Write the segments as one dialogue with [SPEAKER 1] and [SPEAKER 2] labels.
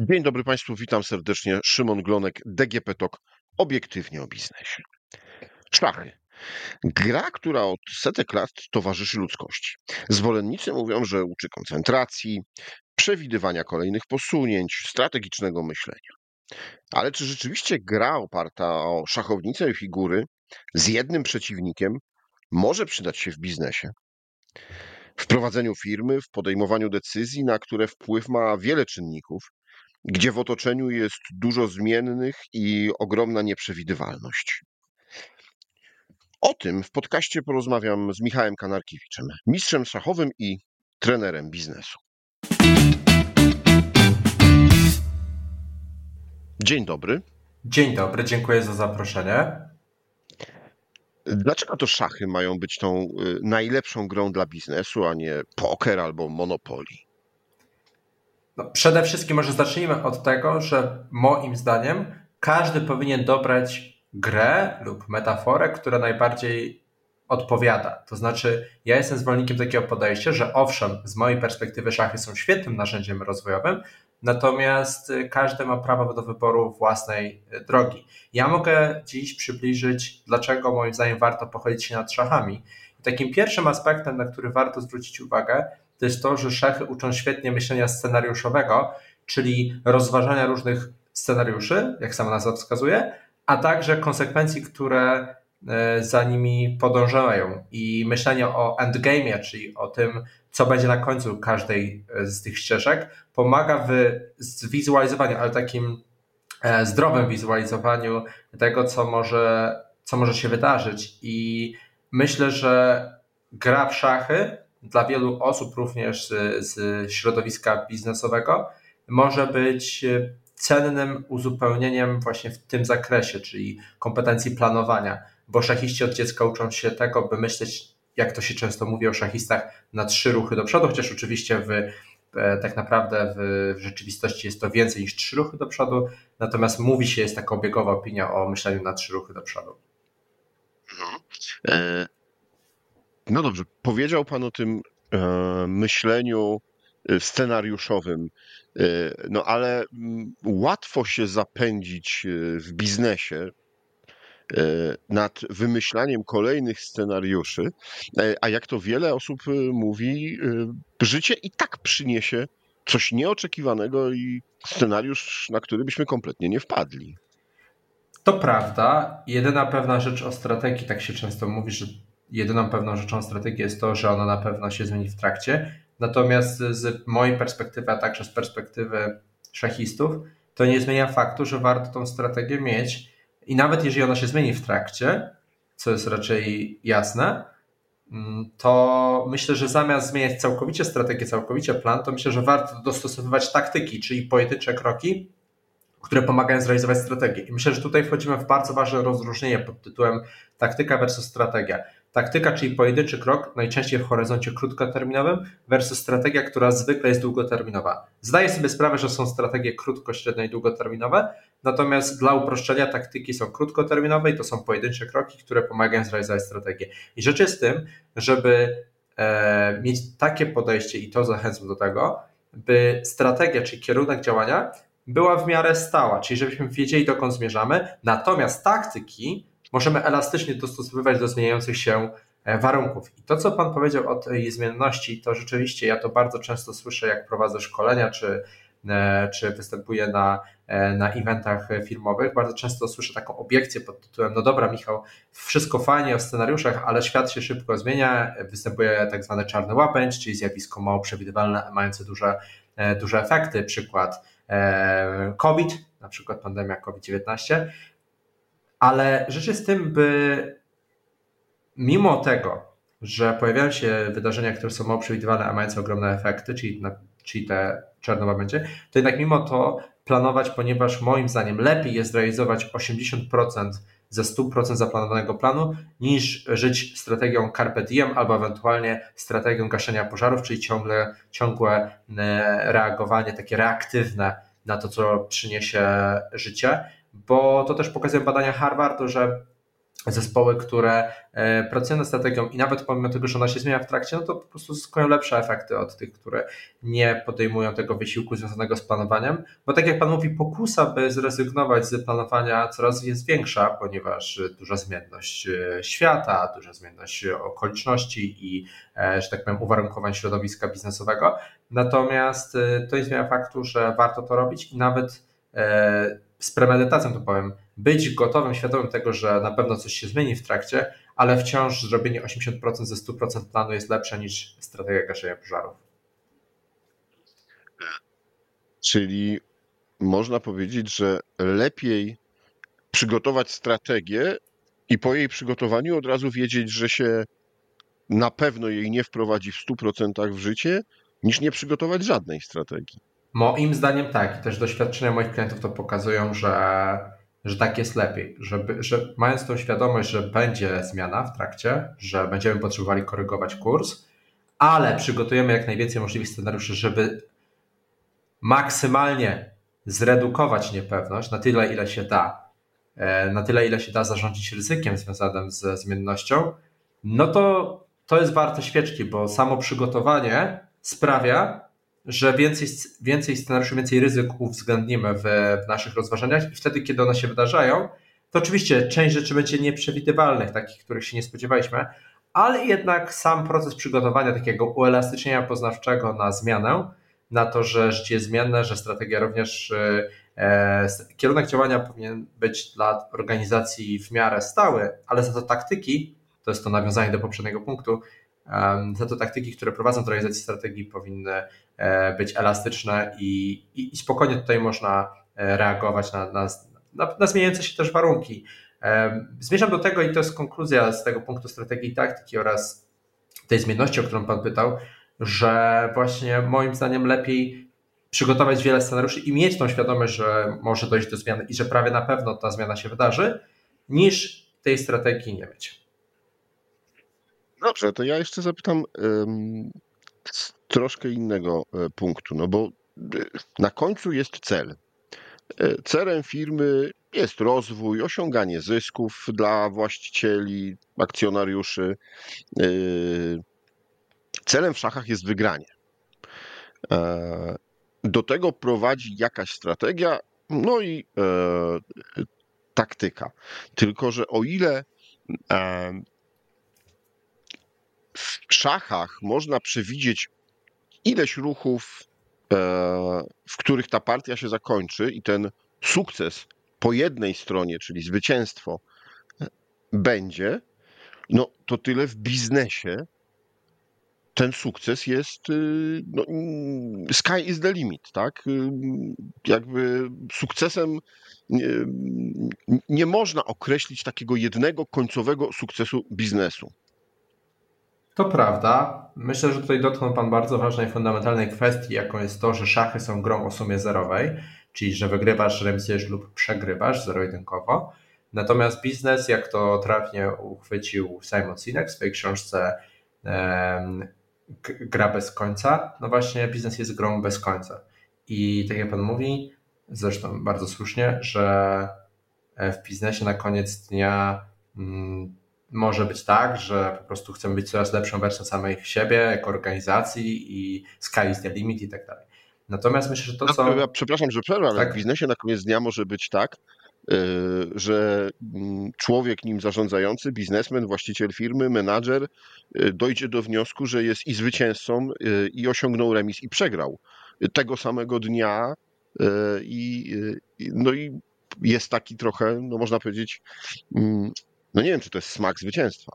[SPEAKER 1] Dzień dobry Państwu, witam serdecznie. Szymon Glonek, DGP TOK, obiektywnie o biznesie. Szachy. Gra, która od setek lat towarzyszy ludzkości. Zwolennicy mówią, że uczy koncentracji, przewidywania kolejnych posunięć, strategicznego myślenia. Ale czy rzeczywiście gra oparta o szachownicę i figury z jednym przeciwnikiem może przydać się w biznesie? W prowadzeniu firmy, w podejmowaniu decyzji, na które wpływ ma wiele czynników, gdzie w otoczeniu jest dużo zmiennych i ogromna nieprzewidywalność. O tym w podcaście porozmawiam z Michałem Kanarkiewiczem, mistrzem szachowym i trenerem biznesu. Dzień dobry.
[SPEAKER 2] Dzień dobry, dziękuję za zaproszenie.
[SPEAKER 1] Dlaczego to szachy mają być tą y, najlepszą grą dla biznesu, a nie poker albo Monopoly?
[SPEAKER 2] No, przede wszystkim może zacznijmy od tego, że moim zdaniem każdy powinien dobrać grę lub metaforę, która najbardziej odpowiada. To znaczy, ja jestem zwolennikiem takiego podejścia, że owszem, z mojej perspektywy szachy są świetnym narzędziem rozwojowym, natomiast każdy ma prawo do wyboru własnej drogi. Ja mogę dziś przybliżyć, dlaczego moim zdaniem warto pochylić się nad szachami. I takim pierwszym aspektem, na który warto zwrócić uwagę, to jest to, że szachy uczą świetnie myślenia scenariuszowego, czyli rozważania różnych scenariuszy, jak sama nazwa wskazuje, a także konsekwencji, które e, za nimi podążają i myślenie o endgame'ie, czyli o tym, co będzie na końcu każdej e, z tych ścieżek, pomaga w zwizualizowaniu, ale takim e, zdrowym wizualizowaniu tego, co może, co może się wydarzyć. I myślę, że gra w szachy dla wielu osób, również z, z środowiska biznesowego, może być cennym uzupełnieniem właśnie w tym zakresie, czyli kompetencji planowania, bo szachiści od dziecka uczą się tego, by myśleć, jak to się często mówi o szachistach, na trzy ruchy do przodu, chociaż oczywiście w, e, tak naprawdę w, w rzeczywistości jest to więcej niż trzy ruchy do przodu, natomiast mówi się, jest taka obiegowa opinia o myśleniu na trzy ruchy do przodu.
[SPEAKER 1] Mhm. E, no dobrze, powiedział Pan o tym e, myśleniu e, scenariuszowym, e, no ale m, łatwo się zapędzić e, w biznesie e, nad wymyślaniem kolejnych scenariuszy, e, a jak to wiele osób mówi, życie i tak przyniesie coś nieoczekiwanego i scenariusz, na który byśmy kompletnie nie wpadli.
[SPEAKER 2] To prawda. Jedyna pewna rzecz o strategii, tak się często mówi, że jedyną pewną rzeczą strategii jest to, że ona na pewno się zmieni w trakcie. Natomiast z mojej perspektywy, a także z perspektywy szachistów, to nie zmienia faktu, że warto tą strategię mieć i nawet jeżeli ona się zmieni w trakcie, co jest raczej jasne, mm, to myślę, że zamiast zmieniać całkowicie strategię, całkowicie plan, to myślę, że warto dostosowywać taktyki, czyli pojedyncze kroki, które pomagają zrealizować strategię. I myślę, że tutaj wchodzimy w bardzo ważne rozróżnienie pod tytułem taktyka versus strategia. Taktyka, czyli pojedynczy krok, najczęściej w horyzoncie krótkoterminowym, versus strategia, która zwykle jest długoterminowa. Zdaję sobie sprawę, że są strategie krótko, średnio i długoterminowe, natomiast dla uproszczenia taktyki są krótkoterminowe i to są pojedyncze kroki, które pomagają zrealizować strategię. I rzecz jest w tym, żeby e, mieć takie podejście i to zachęcam do tego, by strategia, czyli kierunek działania była w miarę stała, czyli żebyśmy wiedzieli, dokąd zmierzamy, natomiast taktyki możemy elastycznie dostosowywać do zmieniających się e, warunków. I to, co Pan powiedział o tej zmienności, to rzeczywiście ja to bardzo często słyszę, jak prowadzę szkolenia, czy, e, czy występuję na, e, na eventach filmowych. Bardzo często słyszę taką obiekcję pod tytułem: No dobra, Michał, wszystko fajnie o scenariuszach, ale świat się szybko zmienia. Występuje tak zwany czarny łapędź, czyli zjawisko mało przewidywalne, mające duże, duże efekty. Przykład COVID, na przykład pandemia COVID-19 ale rzecz jest tym, by mimo tego, że pojawiają się wydarzenia, które są mało przewidywane, a mające ogromne efekty, czyli, na, czyli te czarnowa będzie, to jednak mimo to planować, ponieważ moim zdaniem lepiej jest realizować 80% ze 100% zaplanowanego planu, niż żyć strategią carpe diem albo ewentualnie strategią gaszenia pożarów, czyli ciągle, ciągłe e, reagowanie takie reaktywne na to, co przyniesie życie bo to też pokazują badania Harvardu, że zespoły, które e, pracują nad strategią i nawet pomimo tego, że ona się zmienia w trakcie, no to po prostu zyskują lepsze efekty od tych, które nie podejmują tego wysiłku związanego z planowaniem, bo tak jak Pan mówi, pokusa, by zrezygnować z planowania coraz jest większa, ponieważ duża zmienność e, świata, duża zmienność okoliczności i, e, że tak powiem, uwarunkowań środowiska biznesowego. Natomiast to nie zmienia faktu, że warto to robić i nawet z premedytacją to powiem, być gotowym, świadomym tego, że na pewno coś się zmieni w trakcie, ale wciąż zrobienie 80% ze 100% planu jest lepsze niż strategia gaszenia pożarów.
[SPEAKER 1] Czyli można powiedzieć, że lepiej przygotować strategię i po jej przygotowaniu od razu wiedzieć, że się na pewno jej nie wprowadzi w 100% w życie, niż nie przygotować żadnej strategii.
[SPEAKER 2] Moim zdaniem tak. I też doświadczenia moich klientów to pokazują, że że tak jest lepiej, żeby, że mając tą świadomość, że będzie zmiana w trakcie, że będziemy potrzebowali korygować kurs, ale przygotujemy jak najwięcej możliwych scenariuszy, żeby maksymalnie zredukować niepewność na tyle, ile się da, e, na tyle, ile się da zarządzić ryzykiem związanym ze zmiennością, no to to jest warte świeczki, bo samo przygotowanie sprawia, że więcej, więcej scenariuszy, więcej ryzyk uwzględnimy w, w naszych rozważaniach i wtedy, kiedy one się wydarzają, to oczywiście część rzeczy będzie nieprzewidywalnych, takich, których się nie spodziewaliśmy, ale jednak sam proces przygotowania takiego uelastycznienia poznawczego na zmianę, na to, że życie jest zmienne, że strategia również, e, kierunek działania powinien być dla organizacji w miarę stały, ale za to taktyki, to jest to nawiązanie do poprzedniego punktu, za to taktyki, które prowadzą do realizacji strategii powinny e, być elastyczne i, i, i spokojnie tutaj można e, reagować na, na, na, na, zmieniające się też warunki. Zmierzam do tego i to jest konkluzja z tego punktu strategii i taktyki oraz tej zmienności, o którą Pan pytał, że właśnie moim zdaniem lepiej przygotować wiele scenariuszy i mieć tą świadomość, że może dojść do zmiany i że prawie na pewno ta zmiana się wydarzy, niż tej strategii nie mieć.
[SPEAKER 1] Dobrze, to ja jeszcze zapytam troszkę innego e, punktu, no bo e, na końcu jest cel. E, celem firmy jest rozwój, osiąganie zysków dla właścicieli, akcjonariuszy. Celem w szachach jest wygranie. Do tego prowadzi jakaś strategia, no i taktyka. Tylko, że o ile w szachach można przewidzieć ileś ruchów, e, w których ta partia się zakończy i ten sukces po jednej stronie, czyli zwycięstwo, będzie, no to tyle w biznesie ten sukces jest, y, no, sky is the limit, tak? Y, jakby sukcesem nie, nie można określić takiego jednego końcowego sukcesu biznesu.
[SPEAKER 2] To prawda. Myślę, że tutaj dotknął Pan bardzo ważnej, fundamentalnej kwestii, jaką jest to, że szachy są grą o sumie zerowej, czyli że wygrywasz, remisujesz lub przegrywasz zero-jedynkowo. Natomiast biznes, jak to trafnie uchwycił Simon Sinek w swojej książce Gra bez końca, no właśnie biznes jest grą bez końca. I tak jak Pan mówi, zresztą bardzo słusznie, że w biznesie na koniec dnia mm, może być tak, że po prostu chcemy być coraz lepszą wersją samych siebie, jako organizacji i sky is the limit i tak dalej. Natomiast myślę, że to, co...
[SPEAKER 1] Ja przepraszam, że przerwę, ale tak? w biznesie na koniec dnia może być tak, y, że mm, człowiek nim zarządzający, biznesmen, właściciel firmy, menadżer y, dojdzie do wniosku, że jest i zwycięzcą y, i osiągnął remis i przegrał tego samego dnia i, no i jest taki trochę, no można powiedzieć, mm, no nie wiem, czy to jest smak zwycięstwa.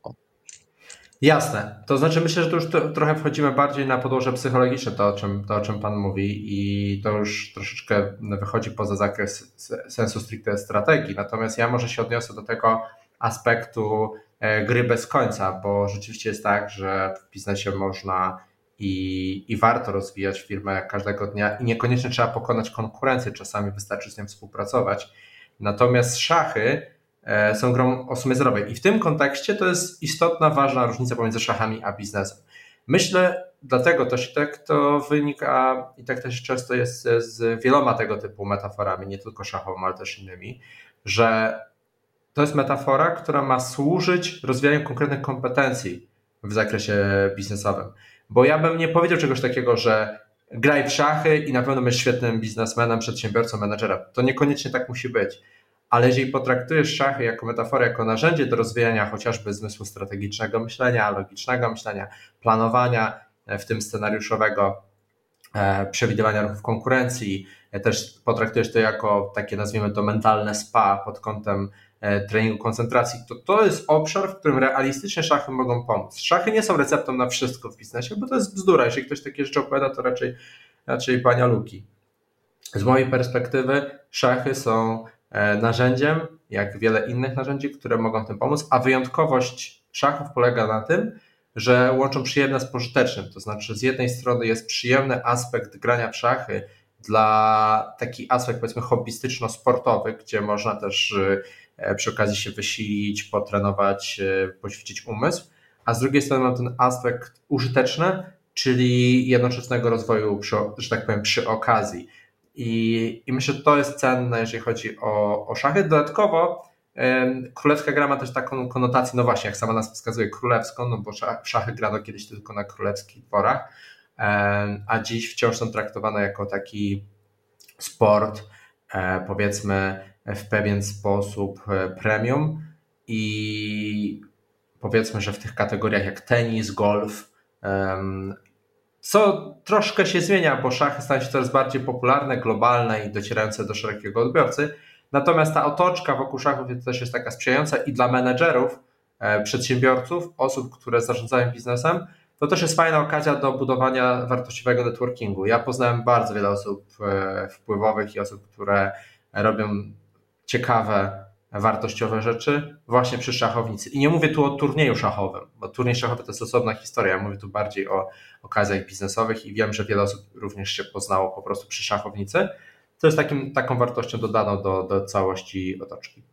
[SPEAKER 2] Jasne. To znaczy myślę, że to już trochę wchodzimy bardziej na podłoże psychologiczne, to o, czym, to o czym Pan mówi i to już troszeczkę wychodzi poza zakres sensu stricte strategii. Natomiast ja może się odniosę do tego aspektu e, gry bez końca, bo rzeczywiście jest tak, że w biznesie można i, i warto rozwijać firmę każdego dnia i niekoniecznie trzeba pokonać konkurencję, czasami wystarczy z nią współpracować. Natomiast szachy są grą o sumie zerowej. I w tym kontekście to jest istotna, ważna różnica pomiędzy szachami a biznesem. Myślę, dlatego też tak to wynika i tak też często jest z wieloma tego typu metaforami, nie tylko szachową, ale też innymi, że to jest metafora, która ma służyć rozwijaniu konkretnych kompetencji w zakresie biznesowym. Bo ja bym nie powiedział czegoś takiego, że graj w szachy i na pewno będziesz świetnym biznesmenem, przedsiębiorcą, menedżerem. To niekoniecznie tak musi być. Ale jeżeli potraktujesz szachy jako metaforę, jako narzędzie do rozwijania chociażby zmysłu strategicznego myślenia, logicznego myślenia, planowania, e, w tym scenariuszowego, e, przewidywania ruchów konkurencji, e, też potraktujesz to jako takie, nazwijmy to, mentalne spa pod kątem treningu koncentracji, to to jest obszar, w którym realistycznie szachy mogą pomóc. Szachy nie są receptą na wszystko w biznesie, bo to jest bzdura. Jeżeli ktoś takie rzeczy opowiada, to raczej, raczej pania Luki. Z mojej perspektywy szachy są narzędziem, jak wiele innych narzędzi, które mogą tym pomóc, a wyjątkowość szachów polega na tym, że łączą przyjemne z pożytecznym. To znaczy, z jednej strony jest przyjemny aspekt grania w szachy dla taki aspekt powiedzmy hobbystyczno-sportowy, gdzie można też e, przy okazji się wysilić, potrenować, e, poćwiczyć umysł, a z drugiej strony mam ten aspekt użyteczny, czyli jednoczesnego rozwoju, przy, że tak powiem, przy okazji. I, I myślę, że to jest cenne, jeżeli chodzi o, o szachy. Dodatkowo królewska gra ma też taką konotację, no właśnie, jak sama nas wskazuje, królewską, no bo szachy grano kiedyś tylko na królewskich dworach, a dziś wciąż są traktowane jako taki sport, e, powiedzmy w pewien sposób e, premium i powiedzmy, że w tych kategoriach jak tenis, golf, co troszkę się zmienia, bo szachy stają się coraz bardziej popularne, globalne i docierające do szerokiego odbiorcy. Natomiast ta otoczka wokół szachów też jest taka sprzyjająca i dla menedżerów, e, przedsiębiorców, osób, które zarządzają biznesem, to też jest fajna okazja do budowania wartościowego networkingu. Ja poznałem bardzo wiele osób e, wpływowych i osób, które robią ciekawe wartościowe rzeczy właśnie przy szachownicy. I nie mówię tu o turnieju szachowym, bo turniej szachowy to jest osobna historia. Ja mówię tu bardziej o okazjach biznesowych i wiem, że wiele osób również się poznało po prostu przy szachownicy. To jest takim, taką wartością dodaną do, do całości otoczki.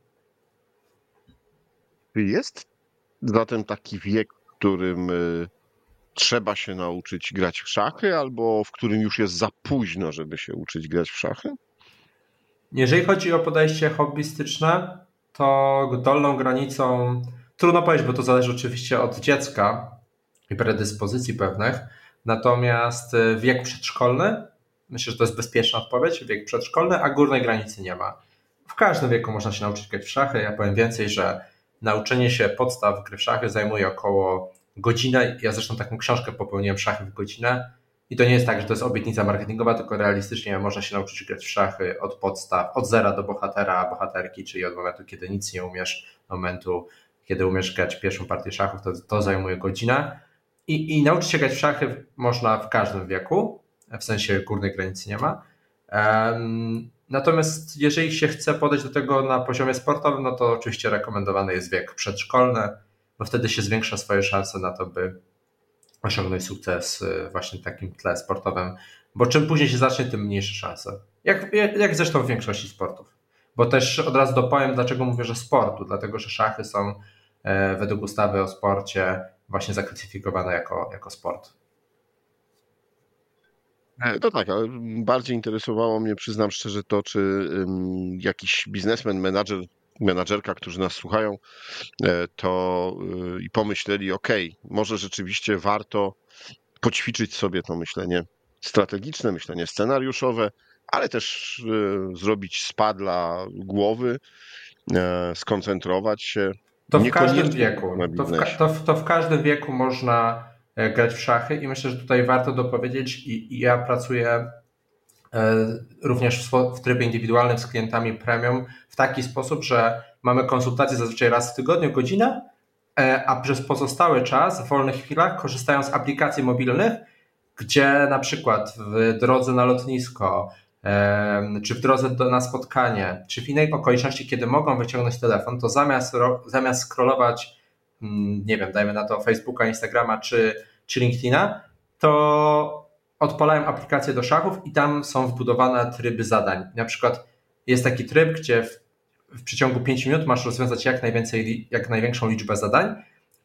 [SPEAKER 1] Jest zatem taki wiek, w którym y, trzeba się nauczyć grać w szachy, albo w którym już jest za późno, żeby się uczyć grać w szachy?
[SPEAKER 2] Jeżeli chodzi o podejście hobbystyczne, to dolną granicą, trudno powiedzieć, bo to zależy oczywiście od dziecka i predyspozycji pewnych, natomiast y, wiek przedszkolny, myślę, że to jest bezpieczna odpowiedź, wiek przedszkolny, a górnej granicy nie ma. W każdym wieku można się nauczyć grać w szachy. Ja powiem więcej, że nauczenie się podstaw gry w szachy zajmuje około godzinę. Ja zresztą taką książkę popełniłem szachy w godzinę i to nie jest tak, że to jest obietnica marketingowa, tylko realistycznie można się nauczyć grać w szachy od podstaw, od zera do bohatera, bohaterki, czyli od momentu, kiedy nic nie umiesz, do momentu, kiedy umiesz grać pierwszą partię szachów, to, to zajmuje godzinę. I, I nauczyć się grać w szachy można w każdym wieku, w sensie górnej granicy nie ma. Um, natomiast jeżeli się chce podejść do tego na poziomie sportowym, no to oczywiście rekomendowany jest wiek przedszkolny, bo wtedy się zwiększa swoje szanse na to, by osiągnąć sukces y, właśnie w takim tle sportowym, bo czym później się zacznie, tym mniejsze szanse. Jak, jak zresztą w większości sportów. Bo też od razu dopowiem, dlaczego mówię, że sportu, dlatego że szachy są e, według ustawy o sporcie właśnie zaklasyfikowane jako, jako sport.
[SPEAKER 1] E, no tak, ale bardziej interesowało mnie, przyznam szczerze, to, czy jakiś biznesmen, menadżer menadżerka, którzy nas słuchają, e, to e, i pomyśleli, ok, może rzeczywiście warto poćwiczyć sobie to myślenie strategiczne, myślenie scenariuszowe, ale też e, zrobić spa dla głowy, skoncentrować się.
[SPEAKER 2] To w każdym wieku. To w, to, w, to w każdym wieku można grać w szachy i myślę, że tutaj warto dopowiedzieć i, i ja pracuję również w, trybie indywidualnym z klientami premium w taki sposób, że mamy konsultacje zazwyczaj raz w tygodniu, godzinę, e, a przez pozostały czas w wolnych chwilach korzystają z aplikacji mobilnych, gdzie na przykład w drodze na lotnisko, czy w drodze do, na spotkanie, czy w innej okoliczności, kiedy mogą wyciągnąć telefon, to zamiast, zamiast scrollować, mm, nie wiem, dajmy na to Facebooka, Instagrama czy, czy LinkedIna, to odpalają aplikację do szachów i tam są wbudowane tryby zadań. Na przykład jest taki tryb, gdzie w, w przeciągu 5 minut masz rozwiązać jak, najwięcej, jak największą liczbę zadań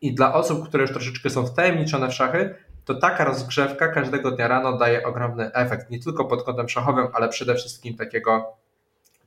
[SPEAKER 2] i dla osób, które już troszeczkę są wtajemniczone w szachy, to taka rozgrzewka każdego dnia rano daje ogromny efekt, nie tylko pod kątem szachowym, ale przede wszystkim takiego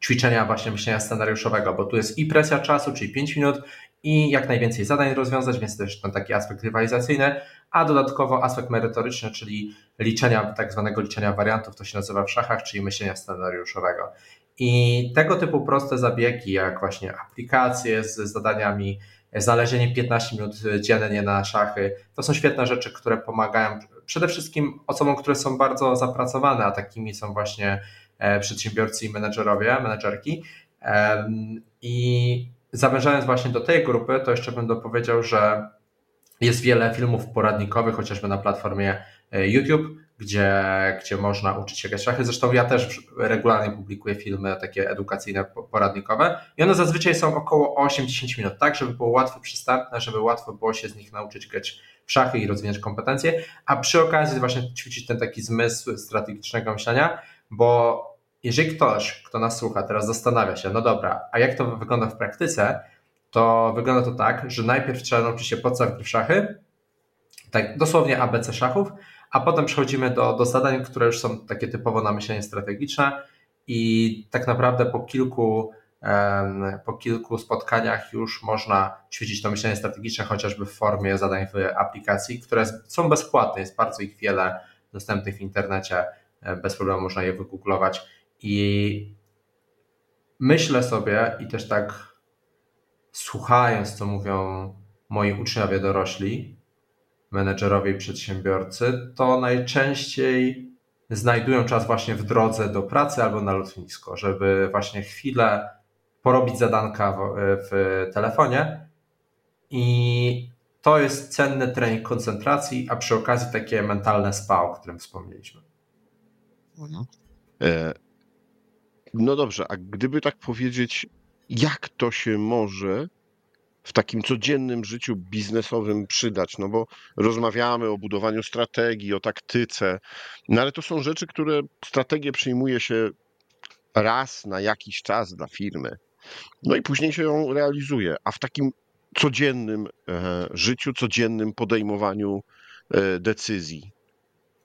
[SPEAKER 2] ćwiczenia właśnie myślenia scenariuszowego, bo tu jest i presja czasu, czyli 5 minut, i jak najwięcej zadań rozwiązać, więc też ten taki aspekt rywalizacyjny, a dodatkowo aspekt merytoryczny, czyli liczenia, tak zwanego liczenia wariantów, to się nazywa w szachach, czyli myślenia scenariuszowego. I tego typu proste zabiegi, jak właśnie aplikacje z zadaniami, znalezienie 15 minut dziennie na szachy, to są świetne rzeczy, które pomagają przede wszystkim osobom, które są bardzo zapracowane, a takimi są właśnie e, przedsiębiorcy i menedżerowie, menedżerki. I zawężając właśnie do tej grupy, to jeszcze bym dopowiedział, że jest wiele filmów poradnikowych, chociażby na platformie e, YouTube, gdzie, gdzie można uczyć się grać szachy. Zresztą ja też regularnie publikuję filmy takie edukacyjne, poradnikowe i one zazwyczaj są około 8-10 minut, tak, żeby było łatwo przystępne, żeby łatwo było się z nich nauczyć grać w szachy i rozwijać kompetencje, a przy okazji właśnie ćwiczyć ten taki zmysł strategicznego myślenia, bo jeżeli ktoś, kto nas słucha, teraz zastanawia się, no dobra, a jak to wygląda w praktyce, to wygląda to tak, że najpierw trzeba nauczyć się podstaw w szachy, tak dosłownie ABC szachów, a potem przechodzimy do, do zadań, które już są takie typowo na myślenie strategiczne i tak naprawdę po kilku, po kilku spotkaniach już można ćwiczyć to myślenie strategiczne, chociażby w formie zadań w aplikacji, które są bezpłatne, jest bardzo ich wiele dostępnych w internecie, e, bez problemu można je wygooglować i myślę sobie i też tak słuchając, co mówią moi uczniowie dorośli, menedżerowie i przedsiębiorcy, to najczęściej znajdują czas właśnie w drodze do pracy albo na lotnisko, żeby właśnie chwilę porobić zadanka w, w telefonie i to jest cenny trening koncentracji, a przy okazji takie mentalne spa, o którym wspomnieliśmy.
[SPEAKER 1] Mhm. E, no dobrze, a gdyby tak powiedzieć, jak to się może w takim codziennym życiu biznesowym przydać? No bo rozmawiamy o budowaniu strategii, o taktyce, no ale to są rzeczy, które strategię przyjmuje się raz na jakiś czas dla firmy. No i później się ją realizuje, a w takim codziennym e, życiu, codziennym podejmowaniu e, decyzji,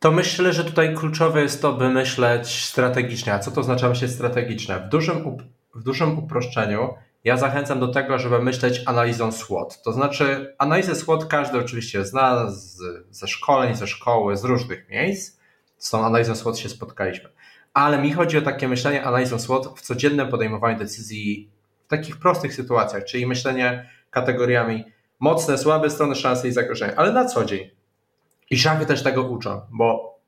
[SPEAKER 2] to myślę, że tutaj kluczowe jest to, by myśleć strategicznie. A co to znaczy myśleć strategiczne? W dużym, w dużym uproszczeniu ja zachęcam do tego, żeby myśleć analizą SWOT. To znaczy, analizę SWOT każdy oczywiście zna z, ze szkoleń, ze szkoły, z różnych miejsc. Z tą analizą SWOT się spotkaliśmy. Ale mi chodzi o takie myślenie analizą SWOT w codziennym podejmowaniu decyzji w takich prostych sytuacjach, czyli myślenie kategoriami mocne, słabe strony, szanse i zagrożenia, ale na co dzień. I szachy też tego uczą, bo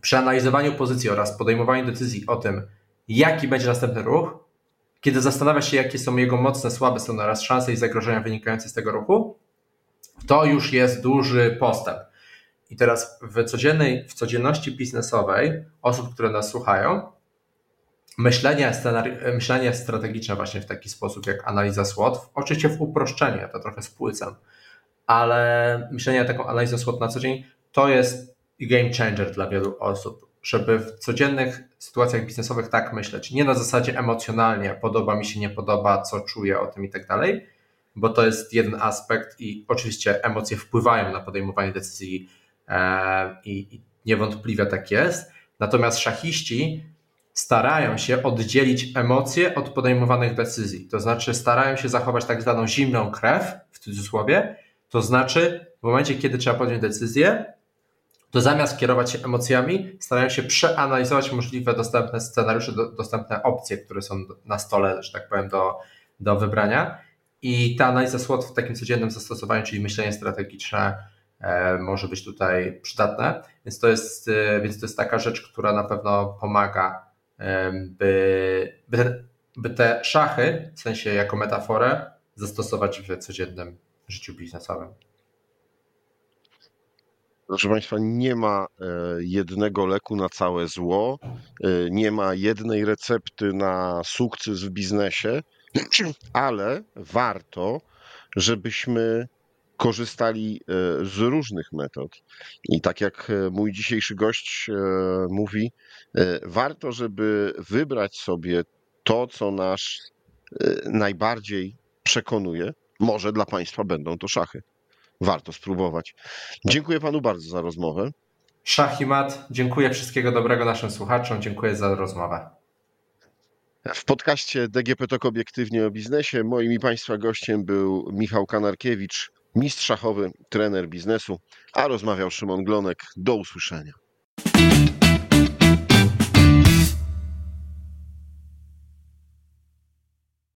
[SPEAKER 2] przy analizowaniu pozycji oraz podejmowaniu decyzji o tym, jaki będzie następny ruch, kiedy zastanawia się, jakie są jego mocne, słabe strony oraz szanse i zagrożenia wynikające z tego ruchu, to już jest duży postęp. I teraz w, codziennej, w codzienności biznesowej osób, które nas słuchają, myślenie, myślenie strategiczne właśnie w taki sposób jak analiza SWOT, oczywiście w uproszczenie, to trochę spłycam, ale myślenie taką analizą SWOT na co dzień to jest game changer dla wielu osób, żeby w codziennych sytuacjach biznesowych tak myśleć. Nie na zasadzie emocjonalnie, podoba mi się, nie podoba, co czuję o tym i tak dalej, bo to jest jeden aspekt i oczywiście emocje wpływają na podejmowanie decyzji e, i niewątpliwie tak jest. Natomiast szachiści starają się oddzielić emocje od podejmowanych decyzji. To znaczy starają się zachować tak zwaną zimną krew, w cudzysłowie, to znaczy w momencie, kiedy trzeba podjąć decyzję, to zamiast kierować się emocjami, starają się przeanalizować możliwe dostępne scenariusze, do, dostępne opcje, które są na stole, że tak powiem, do, do wybrania. I ta analiza SWOT w takim codziennym zastosowaniu, czyli myślenie strategiczne, e, może być tutaj przydatne. Więc to, jest, e, więc to jest taka rzecz, która na pewno pomaga, e, by, by, by te szachy, w sensie jako metaforę, zastosować w codziennym życiu biznesowym.
[SPEAKER 1] Proszę Państwa, nie ma e, jednego leku na całe zło, e, nie ma jednej recepty na sukces w biznesie, ale warto, żebyśmy korzystali e, z różnych metod. I tak jak mój dzisiejszy gość mówi, warto, żeby wybrać sobie to, co nas najbardziej przekonuje. Może dla Państwa będą to szachy warto spróbować. Dziękuję panu bardzo za rozmowę.
[SPEAKER 2] Szach i mat, dziękuję wszystkiego dobrego naszym słuchaczom, dziękuję za rozmowę.
[SPEAKER 1] W podcaście DGP Tok Obiektywnie o biznesie moim i Państwa gościem był Michał Kanarkiewicz, mistrz szachowy, trener biznesu, a rozmawiał Szymon Glonek. Do usłyszenia.